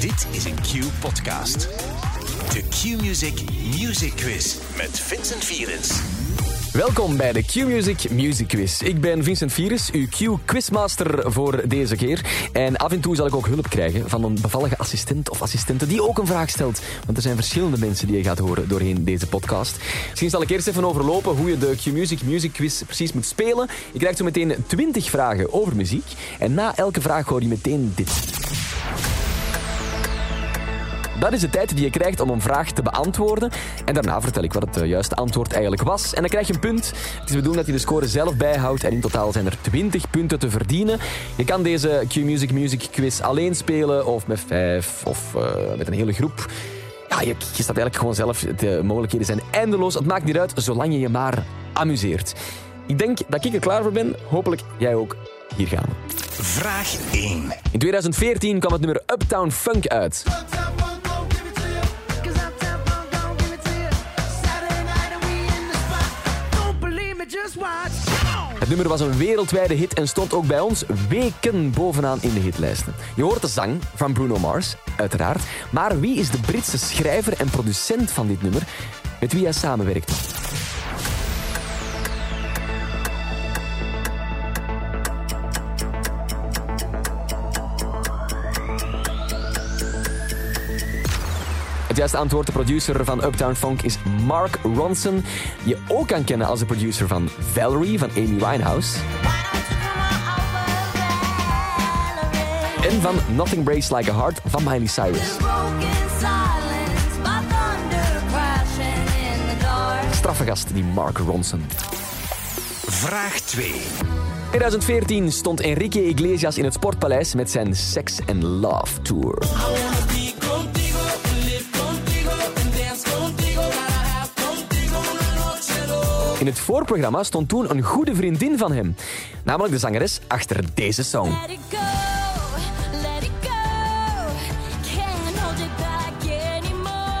Dit is een Q-podcast. De Q-Music Music Quiz met Vincent Vierens. Welkom bij de Q-Music Music Quiz. Ik ben Vincent Vieres, uw Q-quizmaster voor deze keer. En af en toe zal ik ook hulp krijgen van een bevallige assistent of assistente die ook een vraag stelt. Want er zijn verschillende mensen die je gaat horen doorheen deze podcast. Misschien zal ik eerst even overlopen hoe je de Q-Music Music Quiz precies moet spelen. Je krijgt zo meteen 20 vragen over muziek. En na elke vraag hoor je meteen dit. Dat is de tijd die je krijgt om een vraag te beantwoorden. En daarna vertel ik wat het eh, juiste antwoord eigenlijk was. En dan krijg je een punt. Het is de bedoeling dat je de score zelf bijhoudt. En in totaal zijn er 20 punten te verdienen. Je kan deze Q-Music Music Quiz alleen spelen, of met vijf, of uh, met een hele groep. Ja, je, je staat eigenlijk gewoon zelf. De mogelijkheden zijn eindeloos. Het maakt niet uit, zolang je je maar amuseert. Ik denk dat ik er klaar voor ben. Hopelijk jij ook. Hier gaan we. Vraag 1. In 2014 kwam het nummer Uptown Funk uit. Nummer was een wereldwijde hit en stond ook bij ons weken bovenaan in de hitlijsten. Je hoort de zang van Bruno Mars, uiteraard. Maar wie is de Britse schrijver en producent van dit nummer met wie hij samenwerkt? Het juiste antwoord, de producer van Uptown Funk, is Mark Ronson. Die je ook kan kennen als de producer van Valerie van Amy Winehouse. En van Nothing Breaks Like a Heart van Miley Cyrus. Straffe gast, die Mark Ronson. Vraag 2. 2014 stond Enrique Iglesias in het Sportpaleis met zijn Sex and Love Tour. In het voorprogramma stond toen een goede vriendin van hem. Namelijk de zangeres achter deze song.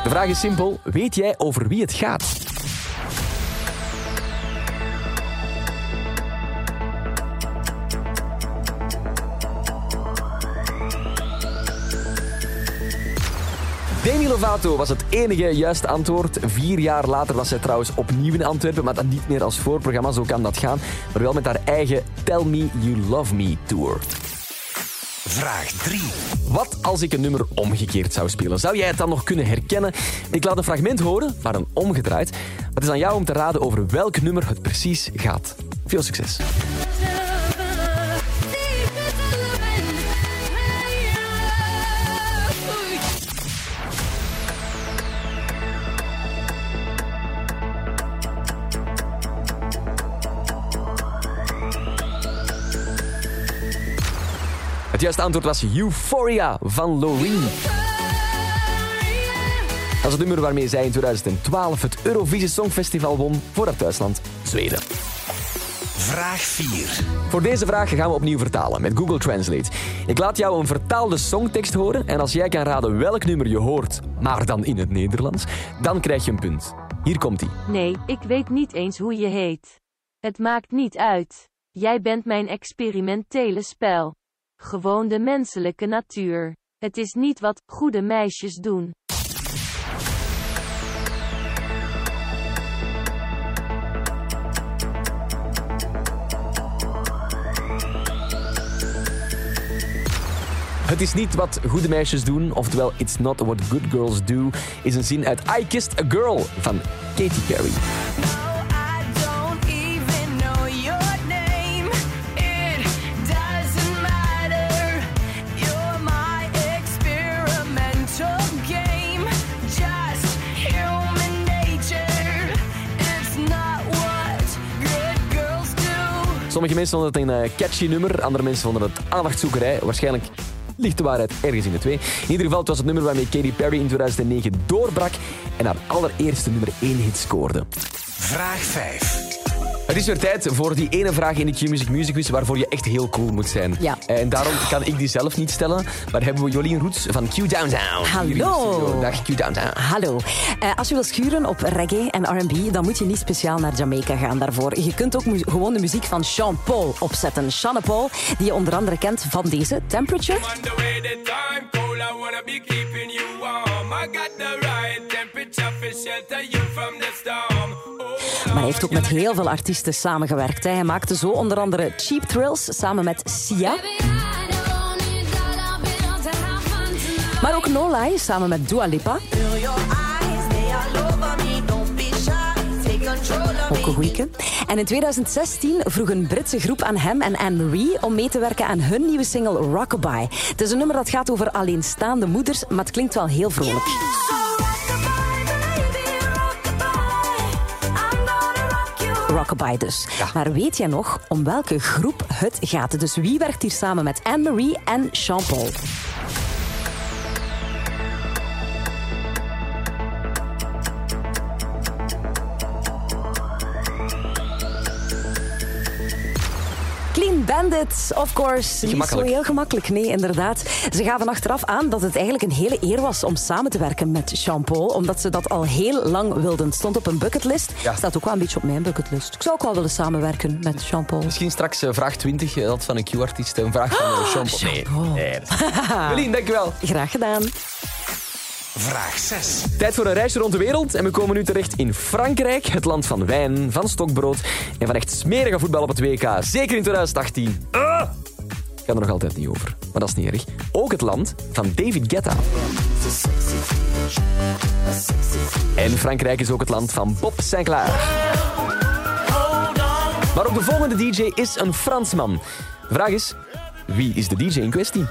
De vraag is simpel. Weet jij over wie het gaat? Lovato was het enige juiste antwoord. Vier jaar later was zij trouwens opnieuw in Antwerpen, maar dan niet meer als voorprogramma, zo kan dat gaan. Maar wel met haar eigen Tell Me You Love Me tour. Vraag 3. Wat als ik een nummer omgekeerd zou spelen? Zou jij het dan nog kunnen herkennen? Ik laat een fragment horen, maar dan omgedraaid. Het is aan jou om te raden over welk nummer het precies gaat. Veel succes. Juiste antwoord was Euphoria van Loreen. Dat is het nummer waarmee zij in 2012 het Eurovisie Songfestival won voor haar thuisland Zweden. Vraag 4. Voor deze vraag gaan we opnieuw vertalen met Google Translate. Ik laat jou een vertaalde songtekst horen en als jij kan raden welk nummer je hoort, maar dan in het Nederlands, dan krijg je een punt. Hier komt ie. Nee, ik weet niet eens hoe je heet. Het maakt niet uit. Jij bent mijn experimentele spel. Gewoon de menselijke natuur. Het is niet wat goede meisjes doen. Het is niet wat goede meisjes doen, oftewel It's not what good girls do, is een zin uit I Kissed a Girl van Katy Perry. Sommige mensen vonden het een uh, catchy nummer, andere mensen vonden het aandachtzoekerij. Waarschijnlijk ligt de waarheid ergens in de twee. In ieder geval, het was het nummer waarmee Katy Perry in 2009 doorbrak en haar allereerste nummer 1 hit scoorde. Vraag 5. Het is weer tijd voor die ene vraag in de Q-Music Music Quiz waarvoor je echt heel cool moet zijn. Ja. En daarom kan ik die zelf niet stellen, maar hebben we Jolien Roets van Q Downtown. Hallo. Dag Q Downtown. Hallo. Eh, als je wil schuren op reggae en R&B, dan moet je niet speciaal naar Jamaica gaan daarvoor. Je kunt ook mu- gewoon de muziek van Sean Paul opzetten. Sean Paul, die je onder andere kent van deze Temperature. I wanna be keeping you warm. I got the right temperature for shelter you from the storm. Maar hij heeft ook met heel veel artiesten samengewerkt. Hij maakte zo onder andere Cheap Thrills samen met Sia. Maar ook No Lie samen met Dua Lipa. Ook. En in 2016 vroeg een Britse groep aan hem en Anne-Marie om mee te werken aan hun nieuwe single Rockabye. Het is een nummer dat gaat over alleenstaande moeders, maar het klinkt wel heel vrolijk. Rockabye dus. Maar weet jij nog om welke groep het gaat? Dus wie werkt hier samen met Anne-Marie en Jean-Paul? Bandits, of course. Niet zo heel gemakkelijk, nee, inderdaad. Ze gaven achteraf aan dat het eigenlijk een hele eer was om samen te werken met Jean-Paul, omdat ze dat al heel lang wilden. Het stond op een bucketlist. Ja. Staat ook wel een beetje op mijn bucketlist. Ik zou ook wel willen samenwerken met Jean-Paul. Misschien straks eh, vraag 20, eh, dat van een Q-artiest. Een vraag van Jean-Paul. Nee, Jean-Paul. nee. is- Jolien, dankjewel. Graag gedaan. Vraag 6. Tijd voor een reisje rond de wereld. En we komen nu terecht in Frankrijk, het land van wijn, van stokbrood en van echt smerige voetbal op het WK. Zeker in 2018. Ah! Ik ga er nog altijd niet over, maar dat is niet erg. Ook het land van David Guetta. En Frankrijk is ook het land van Bob Sinclair. Maar ook de volgende DJ is een Fransman. De vraag is, wie is de DJ in kwestie?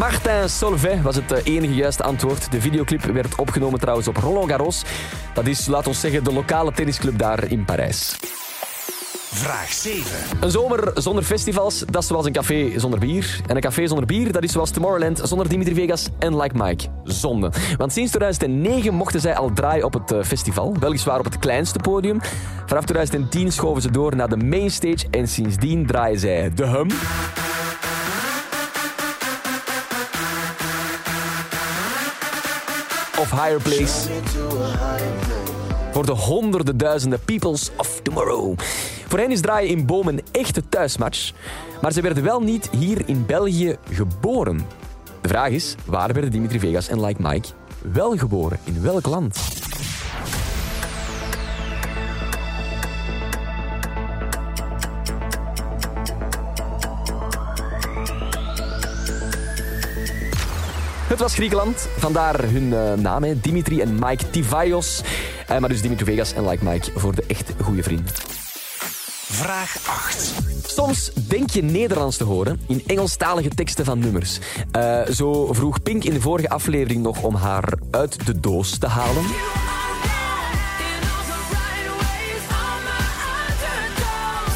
Martin Solvay was het eh, enige juiste antwoord. De videoclip werd opgenomen trouwens op Roland Garros. Dat is, laat ons zeggen, de lokale tennisclub daar in Parijs. Vraag 7. Een zomer zonder festivals, dat is zoals een café zonder bier. En een café zonder bier, dat is zoals Tomorrowland zonder Dimitri Vegas en Like Mike. Zonde. Want sinds 2009 mochten zij al draaien op het eh, festival. Weliswaar op het kleinste podium. Vanaf 2010 schoven ze door naar de mainstage en sindsdien draaien zij de hum. Of Higher Place. Voor de honderden duizenden peoples of tomorrow. Voor hen is draaien in Boom een echte thuismatch. Maar ze werden wel niet hier in België geboren. De vraag is, waar werden Dimitri Vegas en Like Mike wel geboren? In welk land? Het was Griekenland, vandaar hun eh, naam, hè. Dimitri en Mike Tivaios. Eh, maar dus Dimitri Vegas en Like Mike voor de echt goede vrienden. Vraag 8. Soms denk je Nederlands te horen in Engelstalige teksten van nummers. Eh, zo vroeg Pink in de vorige aflevering nog om haar uit de doos te halen.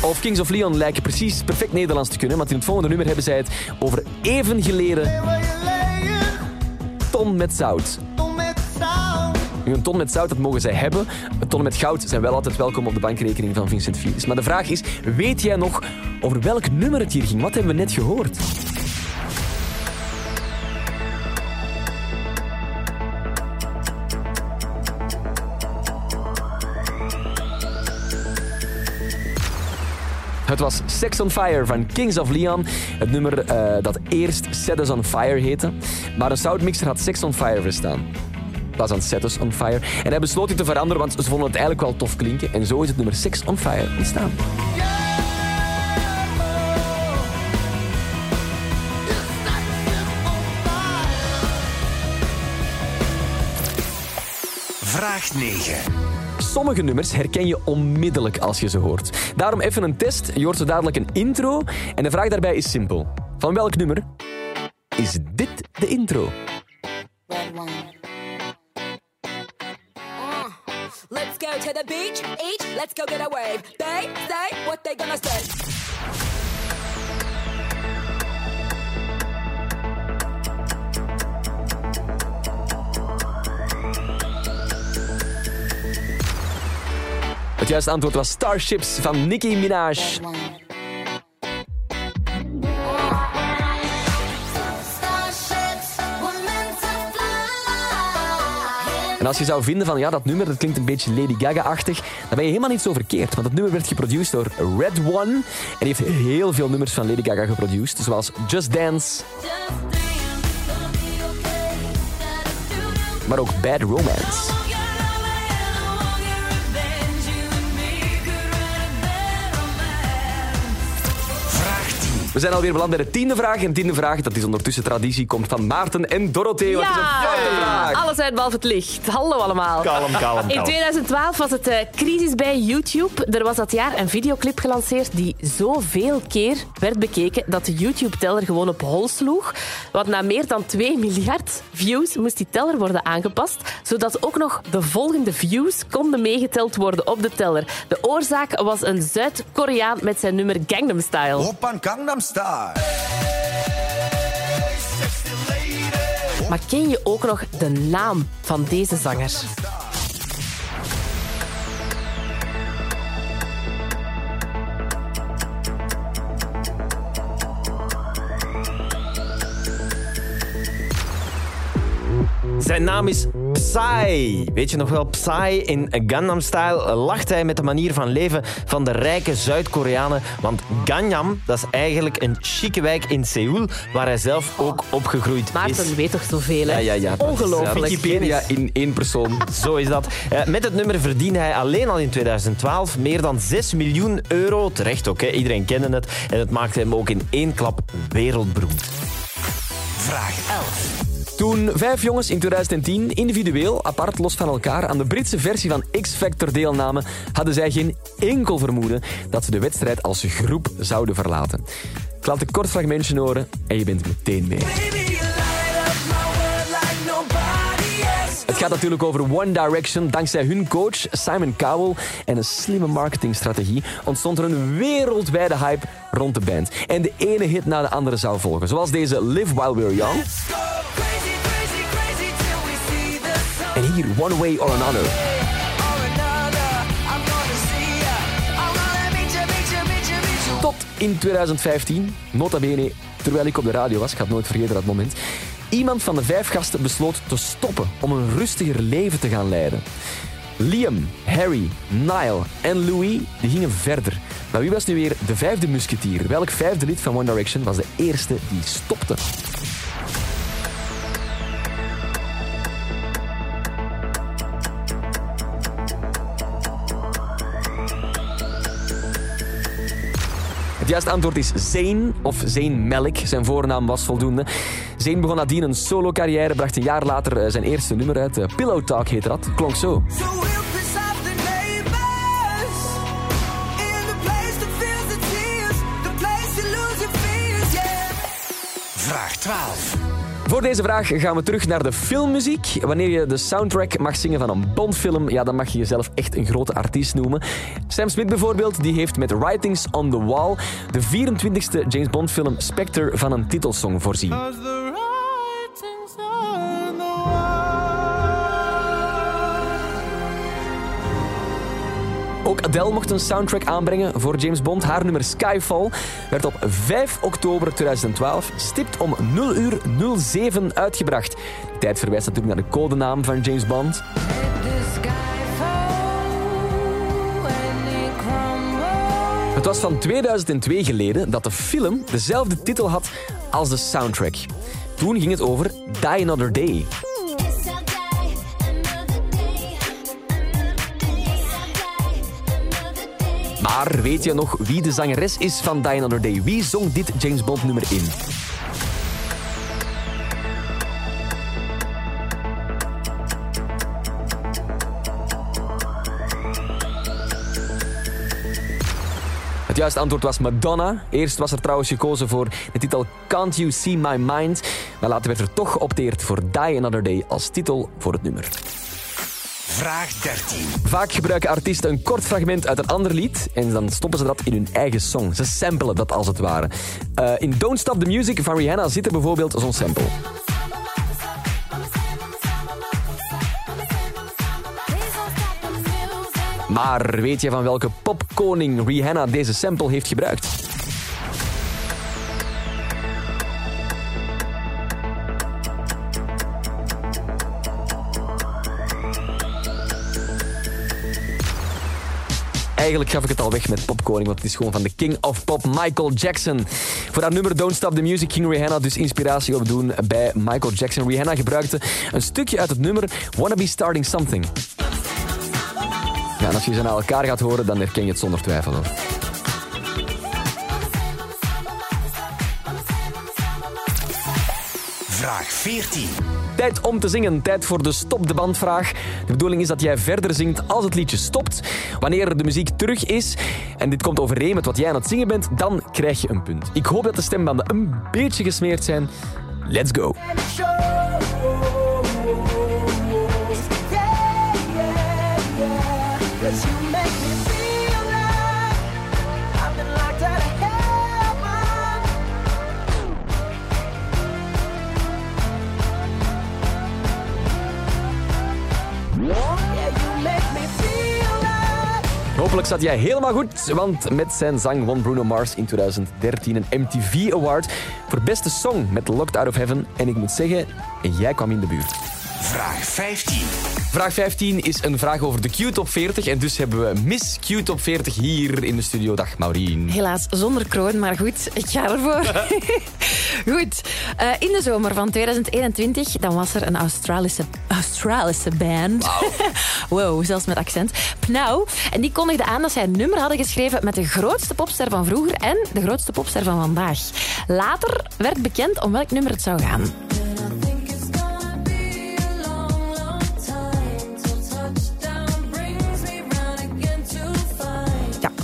Of Kings of Leon lijken precies perfect Nederlands te kunnen, want in het volgende nummer hebben zij het over even geleden ton met zout. Nu, een ton met zout, dat mogen zij hebben. Een ton met goud zijn wel altijd welkom op de bankrekening van Vincent Fierus. Maar de vraag is, weet jij nog over welk nummer het hier ging? Wat hebben we net gehoord? Het was Sex on Fire van Kings of Leon. Het nummer eh, dat eerst Set Us on Fire heette. Maar een soundmixer had Sex on Fire verstaan. In plaats van Set Us on Fire. En hij besloot dit te veranderen, want ze vonden het eigenlijk wel tof klinken. En zo is het nummer Sex on Fire ontstaan. Vraag 9. Sommige nummers herken je onmiddellijk als je ze hoort. Daarom even een test. Je hoort zo dadelijk een intro. En de vraag daarbij is simpel. Van welk nummer is dit de intro? Uh, Let's go to the beach, each, let's go get a wave. They say what they gonna say. Het juiste antwoord was Starships van Nicki Minaj. En als je zou vinden van ja, dat nummer dat klinkt een beetje Lady Gaga-achtig, dan ben je helemaal niet zo verkeerd. Want het nummer werd geproduceerd door Red One en die heeft heel veel nummers van Lady Gaga geproduceerd, zoals Just Dance, maar ook Bad Romance. We zijn alweer beland bij de tiende vraag. En de tiende vraag, dat is ondertussen traditie, komt van Maarten en Dorothee. Foute vraag. alles uit behalve het licht. Hallo allemaal. Kalm, kalm, In kalm. 2012 was het eh, crisis bij YouTube. Er was dat jaar een videoclip gelanceerd die zoveel keer werd bekeken dat de YouTube-teller gewoon op hol sloeg. Want na meer dan 2 miljard views moest die teller worden aangepast, zodat ook nog de volgende views konden meegeteld worden op de teller. De oorzaak was een Zuid-Koreaan met zijn nummer Gangnam Style. Oppan Gangnam Maar ken je ook nog de naam van deze zanger? Zijn naam is Psy. Weet je nog wel, Psy in Gangnam Style lacht hij met de manier van leven van de rijke Zuid-Koreanen. Want Gangnam, dat is eigenlijk een chique wijk in Seoul, waar hij zelf ook opgegroeid is. Maarten weet toch zoveel, hè? Ja, ja, ja. Ongelooflijk. Wikipedia in één persoon. Zo is dat. Eh, Met het nummer verdiende hij alleen al in 2012 meer dan 6 miljoen euro. Terecht ook, hè? iedereen kende het. En het maakte hem ook in één klap wereldberoemd. Vraag 11. Toen vijf jongens in 2010 individueel, apart, los van elkaar, aan de Britse versie van X-Factor deelnamen, hadden zij geen enkel vermoeden dat ze de wedstrijd als groep zouden verlaten. Ik laat een kort fragmentje horen en je bent meteen mee. Het gaat natuurlijk over One Direction. Dankzij hun coach Simon Cowell en een slimme marketingstrategie ontstond er een wereldwijde hype rond de band. En de ene hit na de andere zou volgen, zoals deze Live While We're Young. En hier One Way or Another. Tot in 2015, nota bene, terwijl ik op de radio was, ik het nooit vergeten dat moment, iemand van de vijf gasten besloot te stoppen om een rustiger leven te gaan leiden. Liam, Harry, Niall en Louis die gingen verder. Maar wie was nu weer de vijfde musketier? Welk vijfde lid van One Direction was de eerste die stopte? Het juiste antwoord is Zane, of Zane Melk. Zijn voornaam was voldoende. Zane begon nadien een solo-carrière, bracht een jaar later eh, zijn eerste nummer uit. Eh, Pillow Talk heette dat. Klonk zo. Vraag 12. Voor deze vraag gaan we terug naar de filmmuziek. Wanneer je de soundtrack mag zingen van een Bondfilm, ja, dan mag je jezelf echt een grote artiest noemen. Sam Smith bijvoorbeeld, die heeft met Writings on the Wall de 24e James Bond film Spectre van een titelsong voorzien. Adele mocht een soundtrack aanbrengen voor James Bond. Haar nummer Skyfall werd op 5 oktober 2012 stipt om 0 uur 07 uitgebracht. Tijd verwijst natuurlijk naar de codenaam van James Bond. Het was van 2002 geleden dat de film dezelfde titel had als de soundtrack. Toen ging het over Die Another Day. Maar weet je nog wie de zangeres is van Die Another Day? Wie zong dit James Bond nummer in? Het juiste antwoord was Madonna. Eerst was er trouwens gekozen voor de titel Can't You See My Mind. Maar later werd er toch geopteerd voor Die Another Day als titel voor het nummer. Vraag 13. Vaak gebruiken artiesten een kort fragment uit een ander lied en dan stoppen ze dat in hun eigen song. Ze samplen dat als het ware. Eh, in Don't Stop the Music van Rihanna zit er bijvoorbeeld zo'n sample. Maar weet je van welke popkoning Rihanna deze sample heeft gebruikt? Eigenlijk gaf ik het al weg met Popkoning, want het is gewoon van de King of Pop, Michael Jackson. Voor haar nummer Don't Stop the Music ging Rihanna dus inspiratie opdoen bij Michael Jackson. Rihanna gebruikte een stukje uit het nummer Wanna Be Starting Something. Ja, en als je ze naar elkaar gaat horen, dan herken je het zonder twijfel. Hoor. Vraag 14. Tijd om te zingen, tijd voor de stop de bandvraag. De bedoeling is dat jij verder zingt als het liedje stopt. Wanneer de muziek terug is en dit komt overeen met wat jij aan het zingen bent, dan krijg je een punt. Ik hoop dat de stembanden een beetje gesmeerd zijn. Let's go. Hopelijk zat jij helemaal goed, want met zijn zang won Bruno Mars in 2013 een MTV Award voor beste song met Locked Out of Heaven. En ik moet zeggen, jij kwam in de buurt. Vraag 15. Vraag 15 is een vraag over de Q-top 40 en dus hebben we Miss Q-top 40 hier in de studio. Dag Maureen. Helaas zonder kroon, maar goed, ik ga ervoor. goed, eh, in de zomer van 2021 dan was er een Australische, Australische band. wow, zelfs met accent. Pnau. En die kondigde aan dat zij een nummer hadden geschreven met de grootste popster van vroeger en de grootste popster van vandaag. Later werd bekend om welk nummer het zou gaan.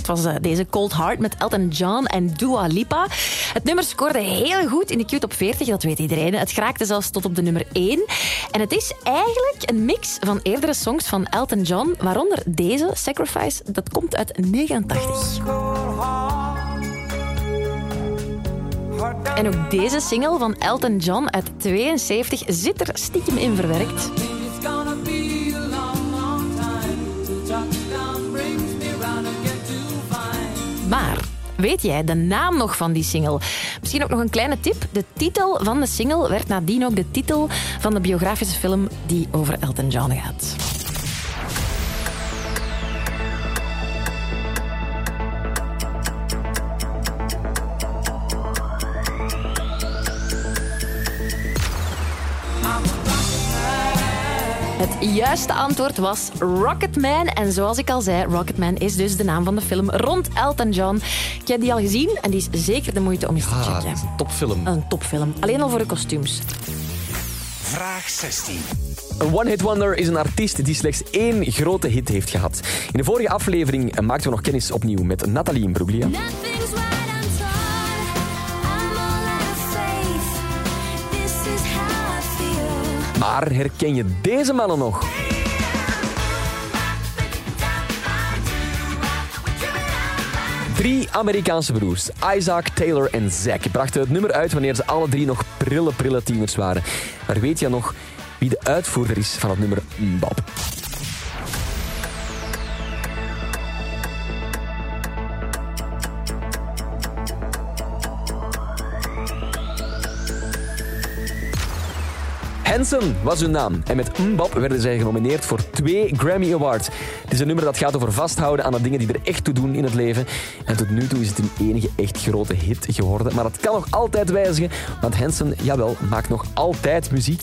Het was eh, deze Cold Heart met Elton John en Dua Lipa. Het nummer scoorde heel goed in de Q-top 40, dat weet iedereen. Het geraakte zelfs tot op de nummer 1. En het is eigenlijk een mix van eerdere songs van Elton John, waaronder deze, Sacrifice, dat komt uit 89. En ook deze single van Elton John uit 72 zit er stiekem in verwerkt. Weet jij de naam nog van die single? Misschien ook nog een kleine tip. De titel van de single werd nadien ook de titel van de biografische film die over Elton John gaat. Het juiste antwoord was Rocketman. En zoals ik al zei, Rocketman is dus de naam van de film rond Elton John. Ik heb die al gezien en die is zeker de moeite om eens te Ah, checken. een topfilm. Een topfilm. Alleen al voor de kostuums. Vraag 16. Een one-hit wonder is een artiest die slechts één grote hit heeft gehad. In de vorige aflevering maakten we nog kennis opnieuw met Nathalie Imbruglia. Maar herken je deze mannen nog? Drie Amerikaanse broers, Isaac, Taylor en Zack, brachten het nummer uit wanneer ze alle drie nog prille, prille tieners waren. Maar weet je nog wie de uitvoerder is van het nummer Mbap? Hanson was hun naam. En met Mbop werden zij genomineerd voor twee Grammy Awards. Het is een nummer dat gaat over vasthouden aan de dingen die er echt toe doen in het leven. En tot nu toe is het een enige echt grote hit geworden. Maar dat kan nog altijd wijzigen, want Hanson, jawel, maakt nog altijd muziek.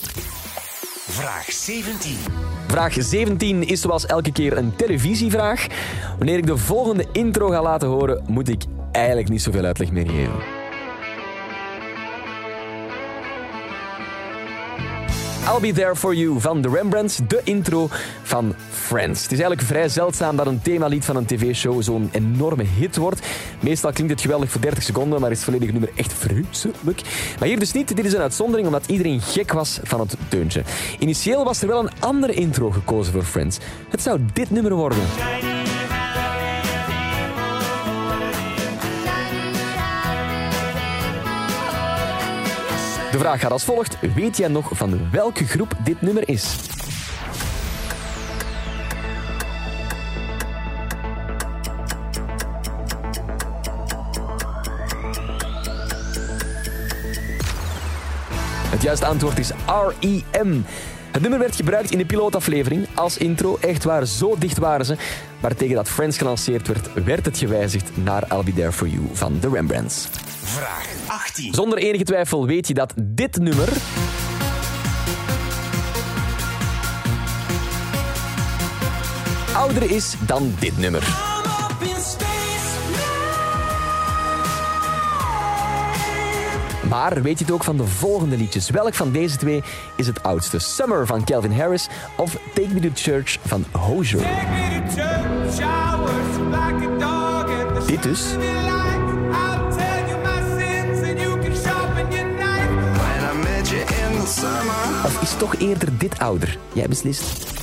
Vraag 17. Vraag 17 is zoals elke keer een televisievraag. Wanneer ik de volgende intro ga laten horen, moet ik eigenlijk niet zoveel uitleg meer geven. I'll Be There For You van The Rembrandts, de intro van Friends. Het is eigenlijk vrij zeldzaam dat een themalied van een tv-show zo'n enorme hit wordt. Meestal klinkt het geweldig voor 30 seconden, maar is het volledige nummer echt vreselijk. Maar hier dus niet. Dit is een uitzondering omdat iedereen gek was van het deuntje. Initieel was er wel een andere intro gekozen voor Friends. Het zou dit nummer worden. De vraag gaat als volgt. Weet jij nog van welke groep dit nummer is? Het juiste antwoord is REM. Het nummer werd gebruikt in de pilotaflevering als intro. Echt waar, zo dicht waren ze. Maar tegen dat Friends gelanceerd werd, werd het gewijzigd naar I'll Be There For You van de Rembrandts. Vraag 18. Zonder enige twijfel weet je dat dit nummer... ouder is dan dit nummer. Maar weet je het ook van de volgende liedjes? Welk van deze twee is het oudste? Summer van Calvin Harris of Take Me to Church van Hozier? Dit dus. Of is toch eerder dit ouder? Jij beslist.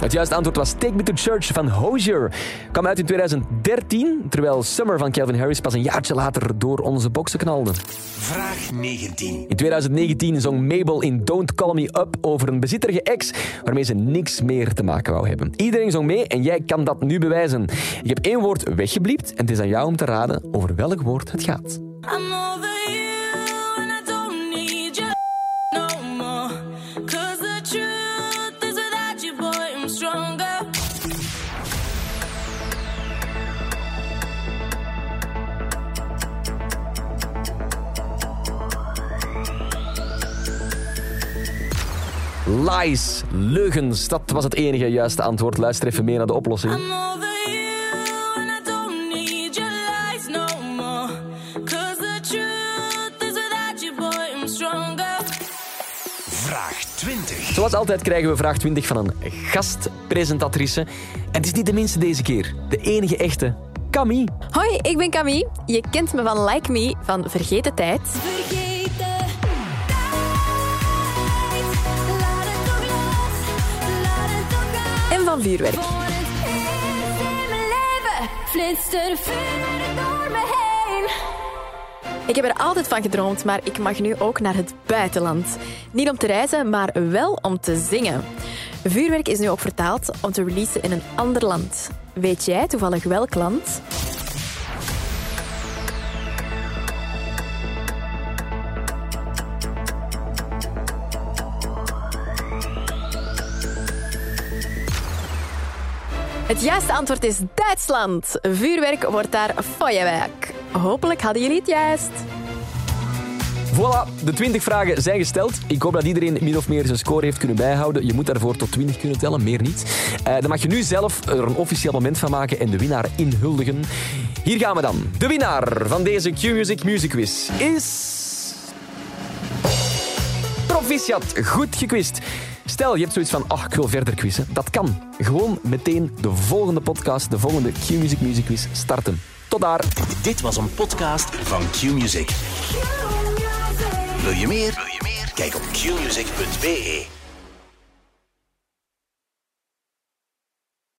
Het juiste antwoord was Take Me to Church van Hozier. Kwam uit in 2013, terwijl Summer van Calvin Harris pas een jaartje later door onze boksen knalde. Vraag 19. In 2019 zong Mabel in Don't Call Me Up over een bezitterige ex waarmee ze niks meer te maken wou hebben. Iedereen zong mee en jij kan dat nu bewijzen. Ik heb één woord weggebliept en het is aan jou om te raden over welk woord het gaat. I'm over Lies, leugens, dat was het enige juiste antwoord. Luister even mee naar de oplossing. I'm over you and I don't need your lies no more. Cause the truth is without you, boy, I'm stronger. Vraag 20. Zoals altijd krijgen we vraag 20 van een gastpresentatrice. En het is niet de minste deze keer. De enige echte. Camille. Hoi, ik ben Camille. Je kent me van Like Me van Vergeten Tijd. Van Vuurwerk. Voor het eerst in mijn leven flitst vuur door me heen. Ik heb er altijd van gedroomd, maar ik mag nu ook naar het buitenland. Niet om te reizen, maar wel om te zingen. Vuurwerk is nu ook vertaald om te releasen in een ander land. Weet jij toevallig welk land? Het juiste antwoord is Duitsland. Vuurwerk wordt daar Feuerwerk. Hopelijk hadden jullie het juist. Voilà, de 20 vragen zijn gesteld. Ik hoop dat iedereen min of meer zijn score heeft kunnen bijhouden. Je moet daarvoor tot 20 kunnen tellen, meer niet. Eh, dan mag je nu zelf er een officieel moment van maken en de winnaar inhuldigen. Hier gaan we dan. De winnaar van deze Q-Music Music Quiz is... Proficiat, goed gekwist. Stel, je hebt zoiets van, ach, ik wil verder quizzen. Dat kan. Gewoon meteen de volgende podcast, de volgende Q-Music Music Quiz starten. Tot daar. Dit was een podcast van Q-Music. Wil je meer? Wil je meer? Kijk op qmusic.be.